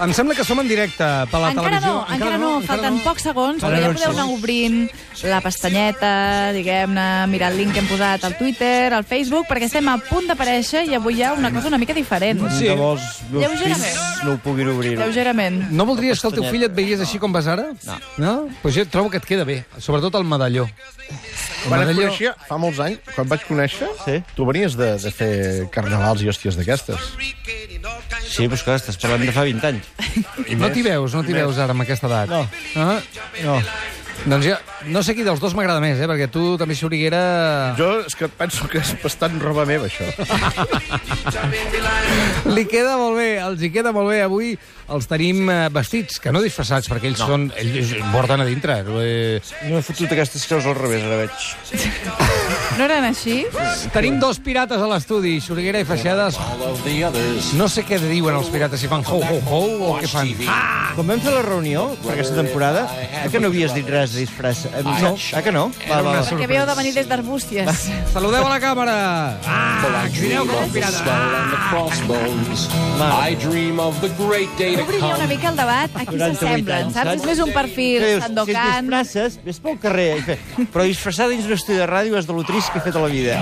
Em sembla que som en directe per la encara televisió. no, encara no, falten pocs segons, Encara però ja no podeu anar obrint la pestanyeta, diguem-ne, mirar el link que hem posat al Twitter, al Facebook, perquè estem a punt d'aparèixer i avui hi ha una cosa una mica diferent. Sí. De vols, meus Lleugerament. fills no ho puguin obrir. Lleugerament. No voldries que el teu fill et veiés així com vas ara? No. No? Pues jo trobo que et queda bé, sobretot el medalló. El Quan et medalló... coneixia, fa molts anys, quan vaig conèixer, Sí. tu venies de, de fer carnavals i hòsties d'aquestes. Sí, però clar, estàs parlant de fa 20 anys. No t'hi veus, no t'hi veus ara amb aquesta edat. No. Ah? No. Doncs jo no sé qui dels dos m'agrada més, eh? perquè tu també, Xuriguera... Jo és que penso que és bastant roba meva, això. Li queda molt bé, els hi queda molt bé. Avui els tenim eh, vestits, que no disfressats, perquè ells no. són... Ells porten a dintre. Eh, No he fotut aquestes creus al revés, ara veig. No eren així? tenim dos pirates a l'estudi, Xuriguera i Feixedes. No sé què diuen els pirates, si fan ho, ho, ho, o què fan. Ah! Quan vam fer la reunió per aquesta temporada, eh que no havies dit res de? Eh, No, eh que no? Va, va, va. Perquè havíeu de venir des d'Arbúcies. Saludeu a la càmera! Ah, crideu com els pirates! I dream of the great day to Obriria una mica el debat a qui 48 s'assemblen, saps? És més un perfil dius? Si et Sandokan. disfresses, ves pel carrer. I fe... Però disfressar dins d'un estudi de ràdio és de lo trist que he fet a la vida.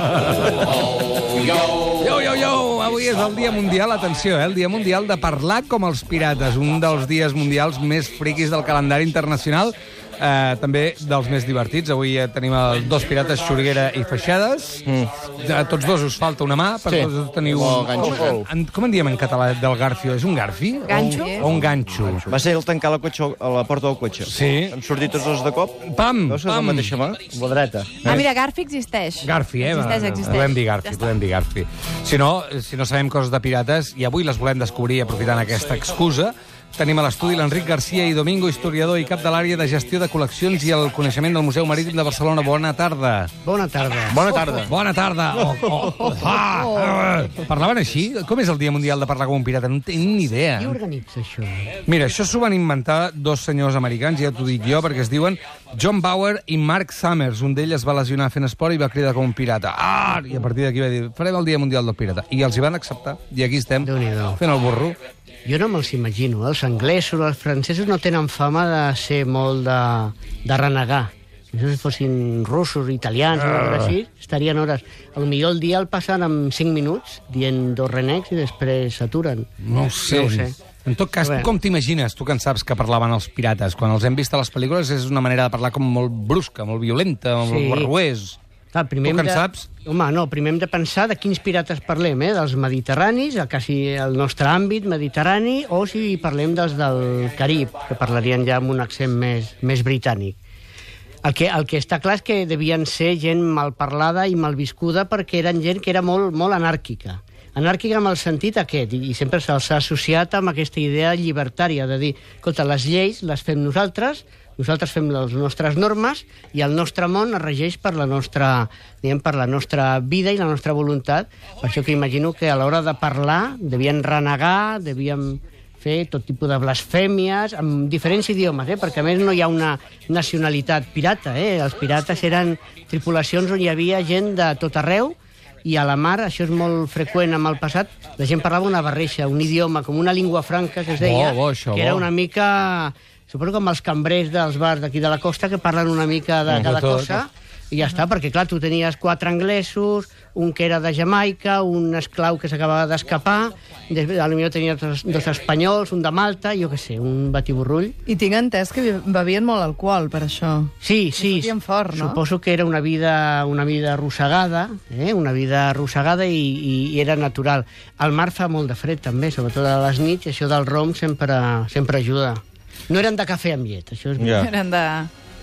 Yo, yo, yo! Avui és el Dia Mundial, atenció, eh? el Dia Mundial de parlar com els pirates, un dels dies mundials més friquis del calendari internacional, eh, també dels més divertits. Avui eh, tenim els dos pirates, Xuriguera i Feixades. Mm. A tots dos us falta una mà, per Sí. tots dos teniu... O ganxo. Com, en, com en diem en català del garfio? És un garfi? Ganxo. O un, o un ganxo. Va ser el tancar la, cotxe, a la porta del cotxe. Sí. Hem sortit tots dos de cop. Pam, Veus és la pam. mateixa mà? Amb la dreta. Ah, mira, Garfi existeix. Garfi, eh? Existeix, existeix. Podem dir Garfi, Ja podem dir Garfi. Si no, si no sabem coses de pirates, i avui les volem descobrir aprofitant aquesta excusa, tenim a l'estudi l'Enric Garcia i Domingo, historiador i cap de l'àrea de gestió de col·leccions i el coneixement del Museu Marítim de Barcelona. Bona tarda. Bona tarda. Bona tarda. Bona tarda. Oh, oh, oh, ah. Parlaven així? Com és el Dia Mundial de parlar com un pirata? No tinc ni idea. Qui organitza això? Mira, això s'ho van inventar dos senyors americans, ja t'ho dic jo, perquè es diuen John Bauer i Mark Summers. Un d'ells es va lesionar fent esport i va cridar com un pirata. Ah! I a partir d'aquí va dir, farem el Dia Mundial del Pirata. I els hi van acceptar. I aquí estem, fent el burro. Jo no me'ls imagino. eh? Els anglesos, els francesos no tenen fama de ser molt de, de renegar. Si fossin russos, italians o uh. així, estarien hores. A lo millor el dia el passen en 5 minuts dient dos renecs i després s'aturen. No ho sé. No ho sé. En tot cas, tu com t'imagines, tu que en saps que parlaven els pirates? Quan els hem vist a les pel·lícules és una manera de parlar com molt brusca, molt violenta, molt Sí. barruers. Clar, primer Tu que en de... saps? Home, no, primer hem de pensar de quins pirates parlem, eh? dels mediterranis, a quasi el nostre àmbit mediterrani, o si parlem dels del Carib, que parlarien ja amb un accent més, més britànic. El que, el que està clar és que devien ser gent malparlada i malviscuda perquè eren gent que era molt, molt anàrquica. Anàrquica amb el sentit aquest, i sempre se'ls ha associat amb aquesta idea llibertària de dir, escolta, les lleis les fem nosaltres, nosaltres fem les nostres normes i el nostre món es regeix per la nostra, diguem, per la nostra vida i la nostra voluntat. Per això que imagino que a l'hora de parlar devien renegar, devien fer tot tipus de blasfèmies, amb diferents idiomes, eh? perquè a més no hi ha una nacionalitat pirata. Eh? Els pirates eren tripulacions on hi havia gent de tot arreu, i a la mar, això és molt freqüent amb el passat, la gent parlava una barreja, un idioma, com una llengua franca que es deia, Bo, bo, això, que era una mica... Suposo com els cambrers dels bars d'aquí de la costa que parlen una mica de cada de tot. cosa i ja està, perquè clar, tu tenies quatre anglesos, un que era de Jamaica, un esclau que s'acabava d'escapar, després potser tenies dos, dos espanyols, un de Malta, jo què sé, un batiburrull. I tinc entès que bevien molt alcohol, per això. Sí, sí. fort, no? Suposo que era una vida, una vida arrossegada, eh? una vida arrossegada i, i, i era natural. Al mar fa molt de fred, també, sobretot a les nits, i això del rom sempre, sempre ajuda. No eren de cafè amb llet, això és... Ja. Eren de...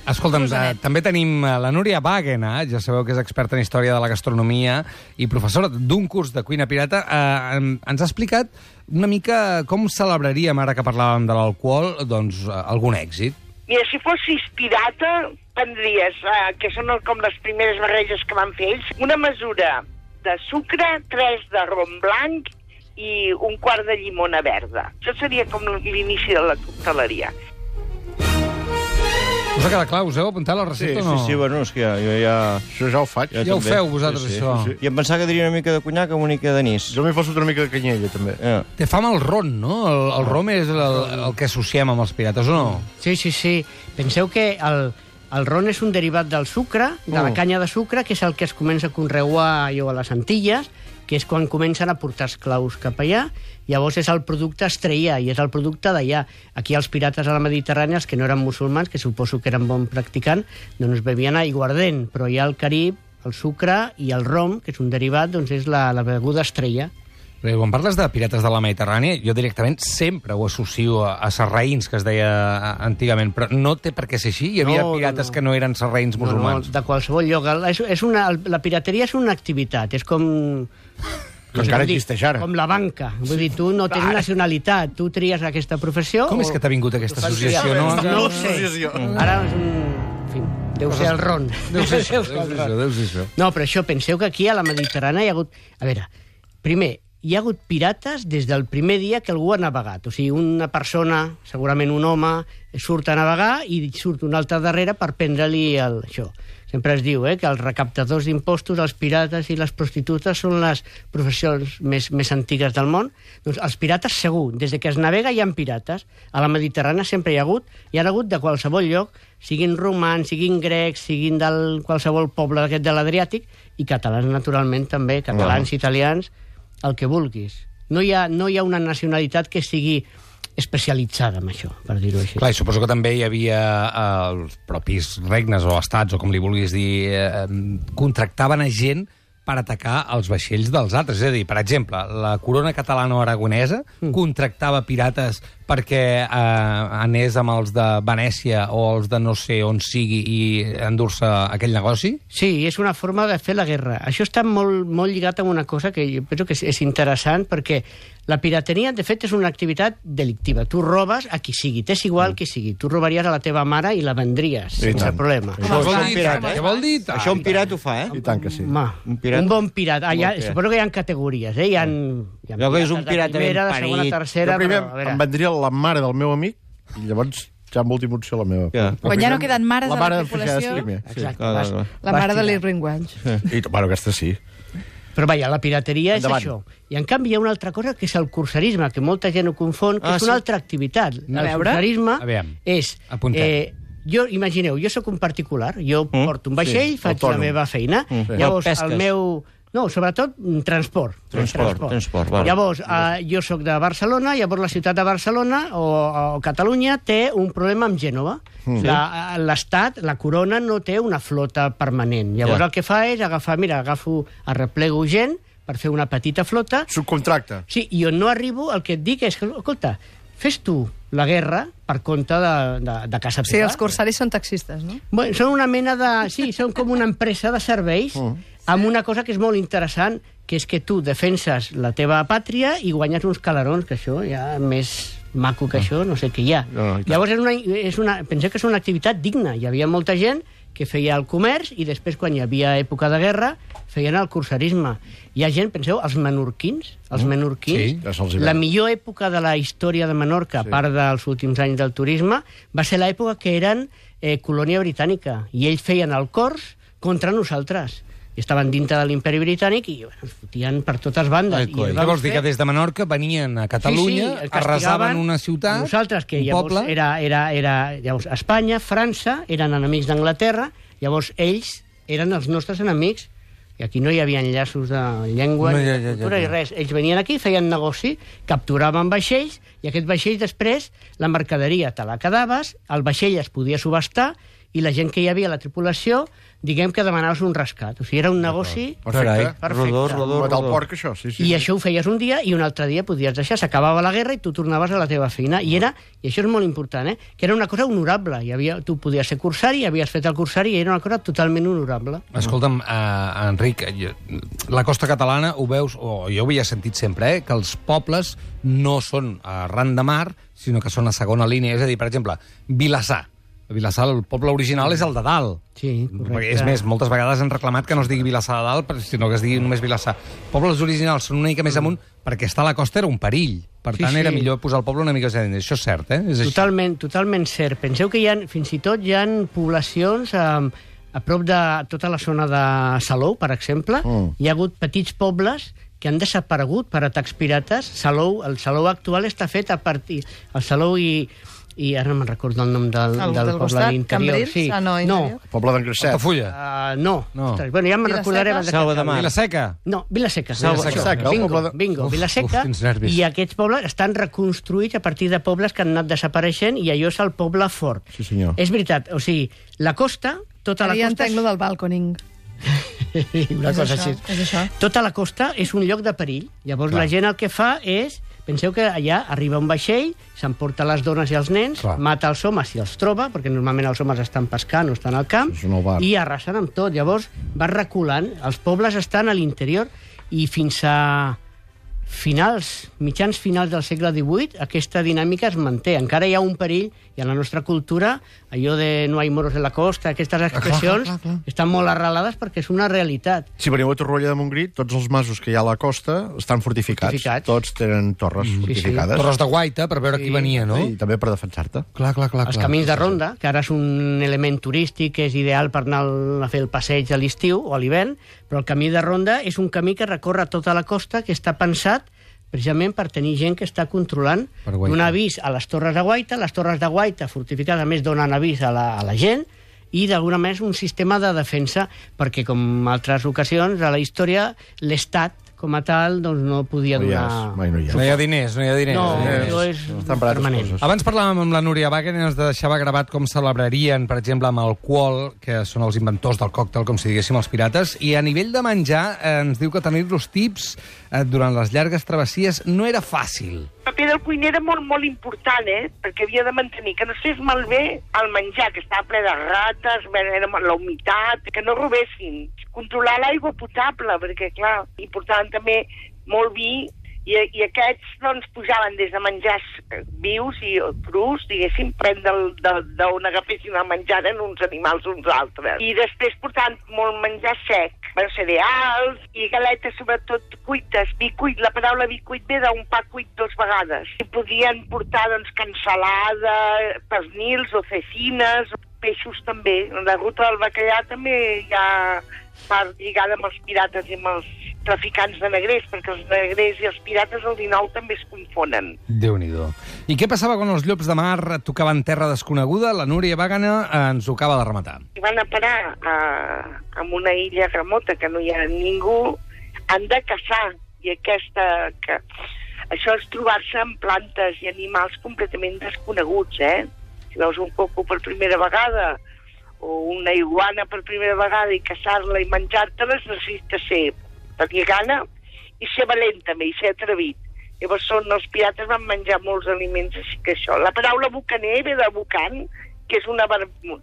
Escolta'm, eh, Rosanet. també tenim eh, la Núria Wagena, ja sabeu que és experta en història de la gastronomia i professora d'un curs de cuina pirata. Eh, ens ha explicat una mica com celebraríem, ara que parlàvem de l'alcohol, doncs, eh, algun èxit. Mira, si fossis pirata, prendries, eh, que són com les primeres barreges que van fer ells, una mesura de sucre, tres de rom blanc i un quart de llimona verda. Això seria com l'inici de la cocteleria. Us ha quedat clar? Us heu apuntat la Sí, recepta sí, o no? sí, bueno, és que ja, jo ja... Això ja ho faig. Ja ho també. feu vosaltres, això. I em pensava que diria una mica de conyac amb una mica d'anís. Jo m'hi poso una mica de canyella, també. Ja. Té fama el ron, no? El, el rom és el, el que associem amb els pirates, o no? Sí, sí, sí. Penseu que el, el ron és un derivat del sucre, de la Mm. canya de sucre, que és el que es comença a conreuar allò a les Antilles, que és quan comencen a portar esclaus cap allà. Llavors és el producte estrella i és el producte d'allà. Aquí els pirates a la Mediterrània, els que no eren musulmans, que suposo que eren bon practicant, doncs bevien aiguardent, però hi ha el Carib, el sucre i el rom, que és un derivat, doncs és la, la beguda estrella. Perquè quan parles de pirates de la Mediterrània, jo directament sempre ho associo a, a sarraïns, que es deia antigament, però no té per què ser així. Hi havia No, pirates no. que no eren sarraïns musulmans. No, no, de qualsevol lloc. És, és una, la pirateria és una activitat, és com... Que encara existeix ara. Com la banca. Vull dir, tu no tens nacionalitat, tu tries aquesta professió... Com és o- que t'ha vingut aquesta associació? No, no ho sé. Ara és un... En fi, deu ser el ron. Deu ser això, deu ser això. No, però això, penseu que aquí a la Mediterrània hi ha hagut... A veure, primer, hi ha hagut pirates des del primer dia que algú ha navegat. O sigui, una persona, segurament un home, surt a navegar i surt un altre darrere per prendre-li el... això. Sempre es diu eh, que els recaptadors d'impostos, els pirates i les prostitutes són les professions més, més antigues del món. Doncs els pirates segur, des de que es navega hi ha pirates. A la Mediterrània sempre hi ha hagut, hi ha hagut de qualsevol lloc, siguin romans, siguin grecs, siguin del qualsevol poble d'aquest de l'Adriàtic, i catalans, naturalment, també, catalans, italians, el que vulguis. No hi ha, no hi ha una nacionalitat que sigui especialitzada en això, per dir-ho així. Clar, i suposo que també hi havia eh, els propis regnes o estats, o com li vulguis dir, eh, contractaven a gent per atacar els vaixells dels altres. És a dir, per exemple, la corona catalana o aragonesa Mm. contractava pirates perquè eh, anés amb els de Venècia o els de no sé on sigui i endur-se aquell negoci? Sí, és una forma de fer la guerra. Això està molt, molt lligat amb una cosa que jo penso que és, és interessant perquè la pirateria, de fet, és una activitat delictiva. Tu robes a qui sigui, t'és igual qui sigui. Tu robaries a la teva mare i la vendries, I sense tant. problema. Què vol dir? pirata, Què vol dir? Això un pirat ho fa, eh? I tant que sí. Home, Un pirat- un bon pirata. Ah, un hi ha, bon pirat. suposo que hi ha categories, eh? Hi ha, hi ha Jo que és un pirata ben primera, de segona, parit. tercera... jo primer però, a veure, em vendria la mare del meu amic i llavors ja amb última opció la meva. Ja. Quan ja no queden mares la la mare tripulació. de primer. Sí. Exacte. Clar, vas- clar, La vas mare de l'Irving Welsh. I, bueno, aquesta sí. Però vaja, la pirateria és Endavant. això. I en canvi hi ha una altra cosa que és el cursarisme, que molta gent ho confon, que Ah, és una sí? altra activitat. A el veure. cursarisme Aviam, és... apuntem. Eh, jo, imagineu, jo sóc un particular, jo Mm, porto un vaixell, sí, faig autònom. la meva feina, Mm. llavors Pesques. el meu... No, sobretot mm, transport. Transport, transport, vale. Llavors, eh, jo sóc de Barcelona, llavors la ciutat de Barcelona o, o Catalunya té un problema amb Gènova. La- L'Estat, la corona, no té una flota permanent. Llavors Ja. el que fa és agafar, mira, agafo, arreplego gent per fer una petita flota, Subcontracte. Sí, i on no arribo, el que et dic és que, escolta, fes tu la guerra per compte de, de, de casa Sí, teva. els corsaris són taxistes, no? Bueno, són una mena de... Sí, són com una empresa de serveis amb una cosa que és molt interessant, que és que tu defenses la teva pàtria i guanyes uns calarons, que això ja més maco que això, no sé què hi ha. No, no, tant. Llavors, és una, és una, penseu que és una activitat digna. Hi havia molta gent que feia el comerç i després, quan hi havia època de guerra, feien el cursarisme. Hi ha gent, penseu, els menorquins, els menorquins, Sí, la millor època de la història de Menorca, Sí. a part dels últims anys del turisme, va ser l'època que eren eh, colònia britànica, i ells feien el cors contra nosaltres. I estaven dintre de l'imperi britànic i bueno, fotien per totes bandes. Ai, I coi. Què vols dir? fer- Que des de Menorca venien a Catalunya, el arrasaven castigaven. una ciutat, Nosaltres, que un llavors poble... era, era, era llavors, Espanya, França, eren enemics d'Anglaterra, llavors ells eren els nostres enemics, i aquí no hi havia enllaços de llengua No, ja, ja, ja, cultura ja. i res. Ells venien aquí, feien negoci, capturaven vaixells, i aquest vaixell després, la mercaderia te la quedaves, el vaixell es podia subestar, i la gent que hi havia a la tripulació, diguem que demanaves un rescat. O sigui, era un negoci... Carai, Perfecte. rodó, rodó, el rodó. porc, això, sí, sí. I això ho feies un dia i un altre dia podies deixar. S'acabava la guerra i tu tornaves a la teva feina. I era, i això és molt important, eh? que era una cosa honorable. Hi havia, tu podies ser cursari, havies fet el cursari i era una cosa totalment honorable. Escolta'm, eh, Enric, jo- la costa catalana ho veus, o jo ho havia sentit sempre, eh, que els pobles no són arran de mar, sinó que són a segona línia. És a dir, per exemple, Vilassar. Vilassar, el poble original és el de dalt. Sí, correcte. És més, moltes vegades han reclamat que no es digui Vilassar de dalt, sinó que es digui només Vilassar. Pobles originals són una mica més amunt perquè estar a la costa era un perill. Per Sí, tant, sí. era millor posar el poble una mica més endins. Això és cert, eh? És així. Totalment, totalment cert. Penseu que hi ha, fins i tot hi ha poblacions a, a prop de tota la zona de Salou, per exemple. Mm. Hi ha hagut petits pobles que han desaparegut per atacs pirates. Salou, el Salou actual està fet a partir... El Salou i, i ara no me'n recordo el nom del, El del del poble costat, d'interior. Cambrils? Sí. Ah, no, no. Poble d'en Gracet. Altafulla. uh, no. No. Ostres, bueno, ja me'n recordaré Selva de Mar. Vilaseca. No, Vilaseca. Selva- Vilaseca. Bingo, poble de- bingo, Uf, Vilaseca. uf. I aquests pobles estan reconstruïts a partir de pobles que han anat desapareixent i allò és el poble fort. Sí, senyor. És veritat, o sigui, la costa, tota Ara la ja costa... entenc lo del balconing. una és cosa això, així. és això. Tota la costa és un lloc de perill. Llavors Clar. la gent el que fa és... Penseu que allà arriba un vaixell, s'emporta les dones i els nens, Clar. mata els homes si els troba, perquè normalment els homes estan pescant o estan al camp, i arrasen amb tot. Llavors va reculant. Els pobles estan a l'interior i fins a finals, mitjans finals del segle XVIII, aquesta dinàmica es manté. Encara hi ha un perill, i en la nostra cultura, allò de no hay moros en la costa, aquestes expressions, clar, clar. estan molt arrelades perquè és una realitat. Si veniu a Torroella de Montgrí, tots els masos que hi ha a la costa estan fortificats. Fortificats. Tots tenen torres fortificades. Torres de Guaita, per veure qui venia, no? I també per defensar-te. Clar, clar, clar. Els clar. camins de ronda, que ara és un element turístic que és ideal per anar a fer el passeig a l'estiu o a l'hivern, però el camí de ronda és un camí que recorre tota la costa, que està pensat precisament per tenir gent que està controlant, donar avís a les torres de Guaita, les torres de Guaita fortificades més donen avís a la, a la gent, i d'alguna manera és un sistema de defensa, perquè com altres ocasions a la història l'Estat com a tal doncs, no podia No hi donar... és, mai no hi No hi és. ha diners, no hi ha diners. No, Eh, això és Estan per altres permanent. coses. Abans parlàvem amb la Núria Wagner i ens deixava gravat com celebrarien, per exemple, amb el quol, que són els inventors del còctel, com si diguéssim, els pirates, i a nivell de menjar eh, ens diu que tenir-los tips eh, durant les llargues travessies no era fàcil. El paper del cuiner era molt, molt important, eh? Perquè havia de mantenir que no es fes malbé el menjar, que estava ple de rates, era la humitat, que no robessin. Controlar l'aigua potable, perquè, clar, i portaven també molt vi, i, i aquests, doncs, pujaven des de menjars eh, vius i crus, diguéssim, pren d'on agafessin el menjar en uns animals uns altres. I després portaven molt menjar sec, bueno, cereals i galetes, sobretot cuites, vi cuit. La paraula vi cuit ve d'un pa cuit dos vegades. I podien portar, doncs, cansalada, pernils o cecines, peixos també. La ruta del bacallà també hi ha part lligada amb els pirates i amb els traficants de negrers, perquè els negrers i els pirates al 19 també es confonen. déu nhi I què passava quan els llops de mar tocaven terra desconeguda? La Núria Wagner eh, ens ho acaba de rematar. I van a parar a, a una illa remota que no hi ha ningú, han de caçar. I aquesta... Que, això és trobar-se amb plantes i animals completament desconeguts, eh? Si veus un coco per primera vegada o una iguana per primera vegada i caçar-la i menjar-te-les necessita ser tenir gana i ser valent també, i ser atrevit. Llavors són, els pirates van menjar molts aliments així que això. La paraula bucaner ve de bucan, que és una,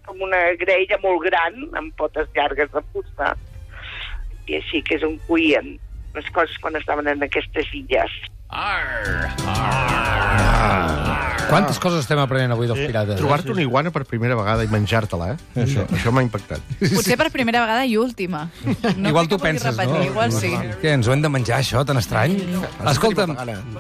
com una graella molt gran, amb potes llargues de fusta, i així que és on cuien les coses quan estaven en aquestes illes. Quantes coses estem aprenent avui dels pirates? eh? Trobar-te una iguana per primera vegada i menjar-te-la, eh? Això, això m'ha impactat. Potser per primera vegada i última. No igual crec tu penses, repetir, no? Igual sí. Què, ens ho hem de menjar, això, tan estrany? Escolta'm,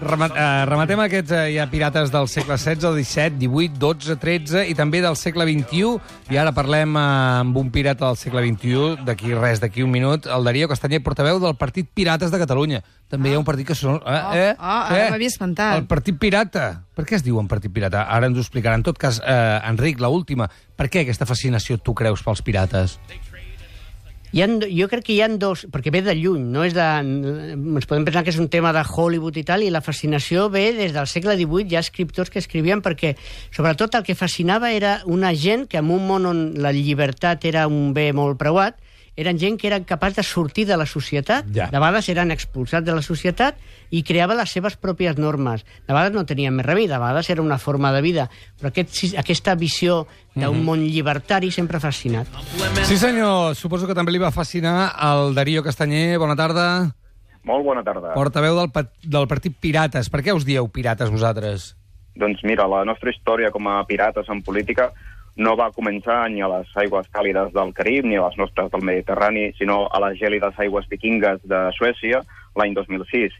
rema eh, rematem aquests eh, ja pirates del segle XVI, XVII, XVIII, XII, XIII i també del segle XXI. I ara parlem eh, amb un pirata del segle XXI, d'aquí res, d'aquí un minut, el Darío Castanyer, portaveu del Partit Pirates de Catalunya. També hi ha un partit que són... Eh, Ah, eh, ah, ara eh, m'havia espantat. El Partit Pirata. Per què es diuen Partit Pirata? Ara ens ho explicarà. En tot cas, eh, Enric, la última. Per què aquesta fascinació tu creus pels pirates? Hi ha, jo crec que hi han dos, perquè ve de lluny, no és de... Ens podem pensar que és un tema de Hollywood i tal, i la fascinació ve des del segle XVIII, hi ha escriptors que escrivien perquè, sobretot, el que fascinava era una gent que en un món on la llibertat era un bé molt preuat, eren gent que eren capaç de sortir de la societat, Ja. de vegades eren expulsats de la societat i creava les seves pròpies normes. De vegades no tenien més remei, de vegades era una forma de vida, però aquest, aquesta visió d'un món llibertari sempre ha fascinat. Sí, senyor. Suposo que també li va fascinar el Darío Castanyer. Bona tarda. Molt bona tarda. Portaveu del, del partit Pirates. Per què us dieu pirates, vosaltres? Doncs mira, la nostra història com a pirates en política no va començar ni a les aigües càlides del Carib ni a les nostres del Mediterrani, sinó a les gèlides aigües vikingues de Suècia l'any 2006.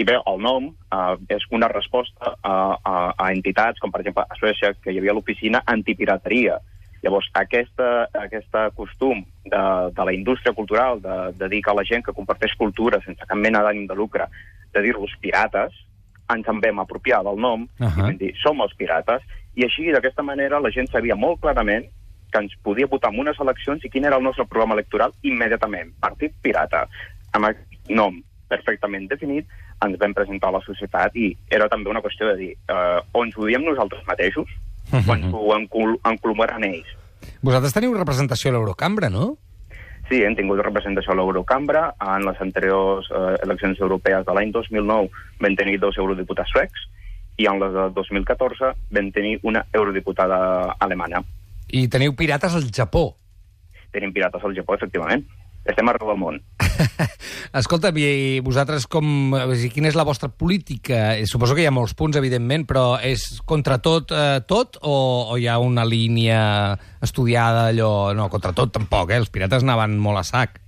I bé, el nom eh, és una resposta a, a, a entitats com, per exemple, a Suècia, que hi havia l'oficina antipirateria. Llavors, aquesta, aquesta costum de, de la indústria cultural de, de dir que la gent que comparteix cultura sense cap mena d'ànim de lucre, de dir-los pirates, ens en vam apropiar del nom uh. -huh. i vam dir, som els pirates, i així, d'aquesta manera, la gent sabia molt clarament que ens podia votar en unes eleccions i quin era el nostre programa electoral immediatament. Partit Pirata. Amb aquest nom perfectament definit, ens vam presentar a la societat i era també una qüestió de dir eh, o ens ho diem nosaltres mateixos o ens ho encolomaran ells. Vosaltres teniu representació a l'Eurocambra, no? Sí, hem tingut representació a l'Eurocambra. En les anteriors eh, eleccions europees de l'any 2009 vam tenir dos eurodiputats suecs i en les de 2014 vam tenir una eurodiputada alemanya. I teniu pirates al Japó. Tenim pirates al Japó, efectivament. Estem arreu del món. Escolta, i vosaltres com... quina és la vostra política? Eh, Suposo que hi ha molts punts, evidentment, però és contra tot eh, tot o, o hi ha una línia estudiada allò... No, contra tot tampoc, eh? Els pirates anaven molt a sac.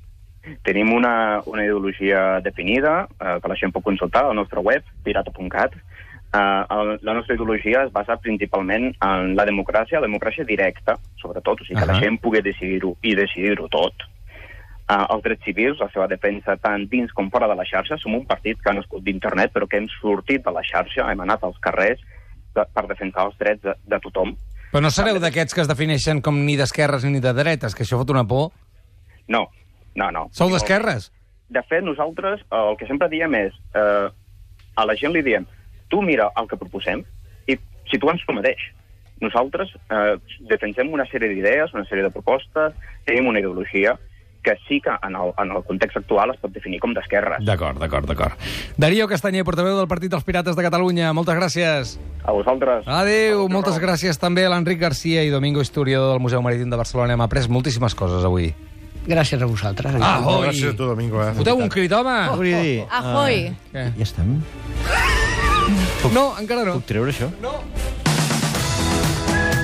Tenim una, una ideologia definida, eh, que la gent pot consultar a la nostra web, pirata.cat. El- la nostra ideologia es basa principalment en la democràcia, la democràcia directa, sobretot, o sigui, que Ahà. la gent pugui decidir-ho i decidir-ho tot. Uh, els drets civils, la seva defensa tant dins com fora de la xarxa. Som un partit que ha nascut d'internet, però que hem sortit de la xarxa, hem anat als carrers de, per defensar els drets de, de tothom. Però no sereu d'aquests que es defineixen com ni d'esquerres ni de dretes, que això fot una por. No, no, no. Sou d'esquerres? De fet, nosaltres eh, el que sempre diem és, eh, a la gent li diem, tu mira el que proposem i si tu mateix. Nosaltres eh, defensem una sèrie d'idees, una sèrie de propostes, tenim una ideologia que sí que en el, en el context actual es pot definir com d'esquerres. D'acord, d'acord, d'acord. Darío Castanyer, portaveu del Partit dels Pirates de Catalunya. Moltes gràcies. A vosaltres. Adéu. Moltes gràcies també a l'Enric Garcia i Domingo Historiador del Museu Marítim de Barcelona. Hem après moltíssimes coses avui. Gràcies a vosaltres. Ah. Gràcies a tu, Domingo. Eh? Foteu un crit, home! Què volia dir? Ahoy! Què? Ja estem? No, encara no. Puc treure això? No.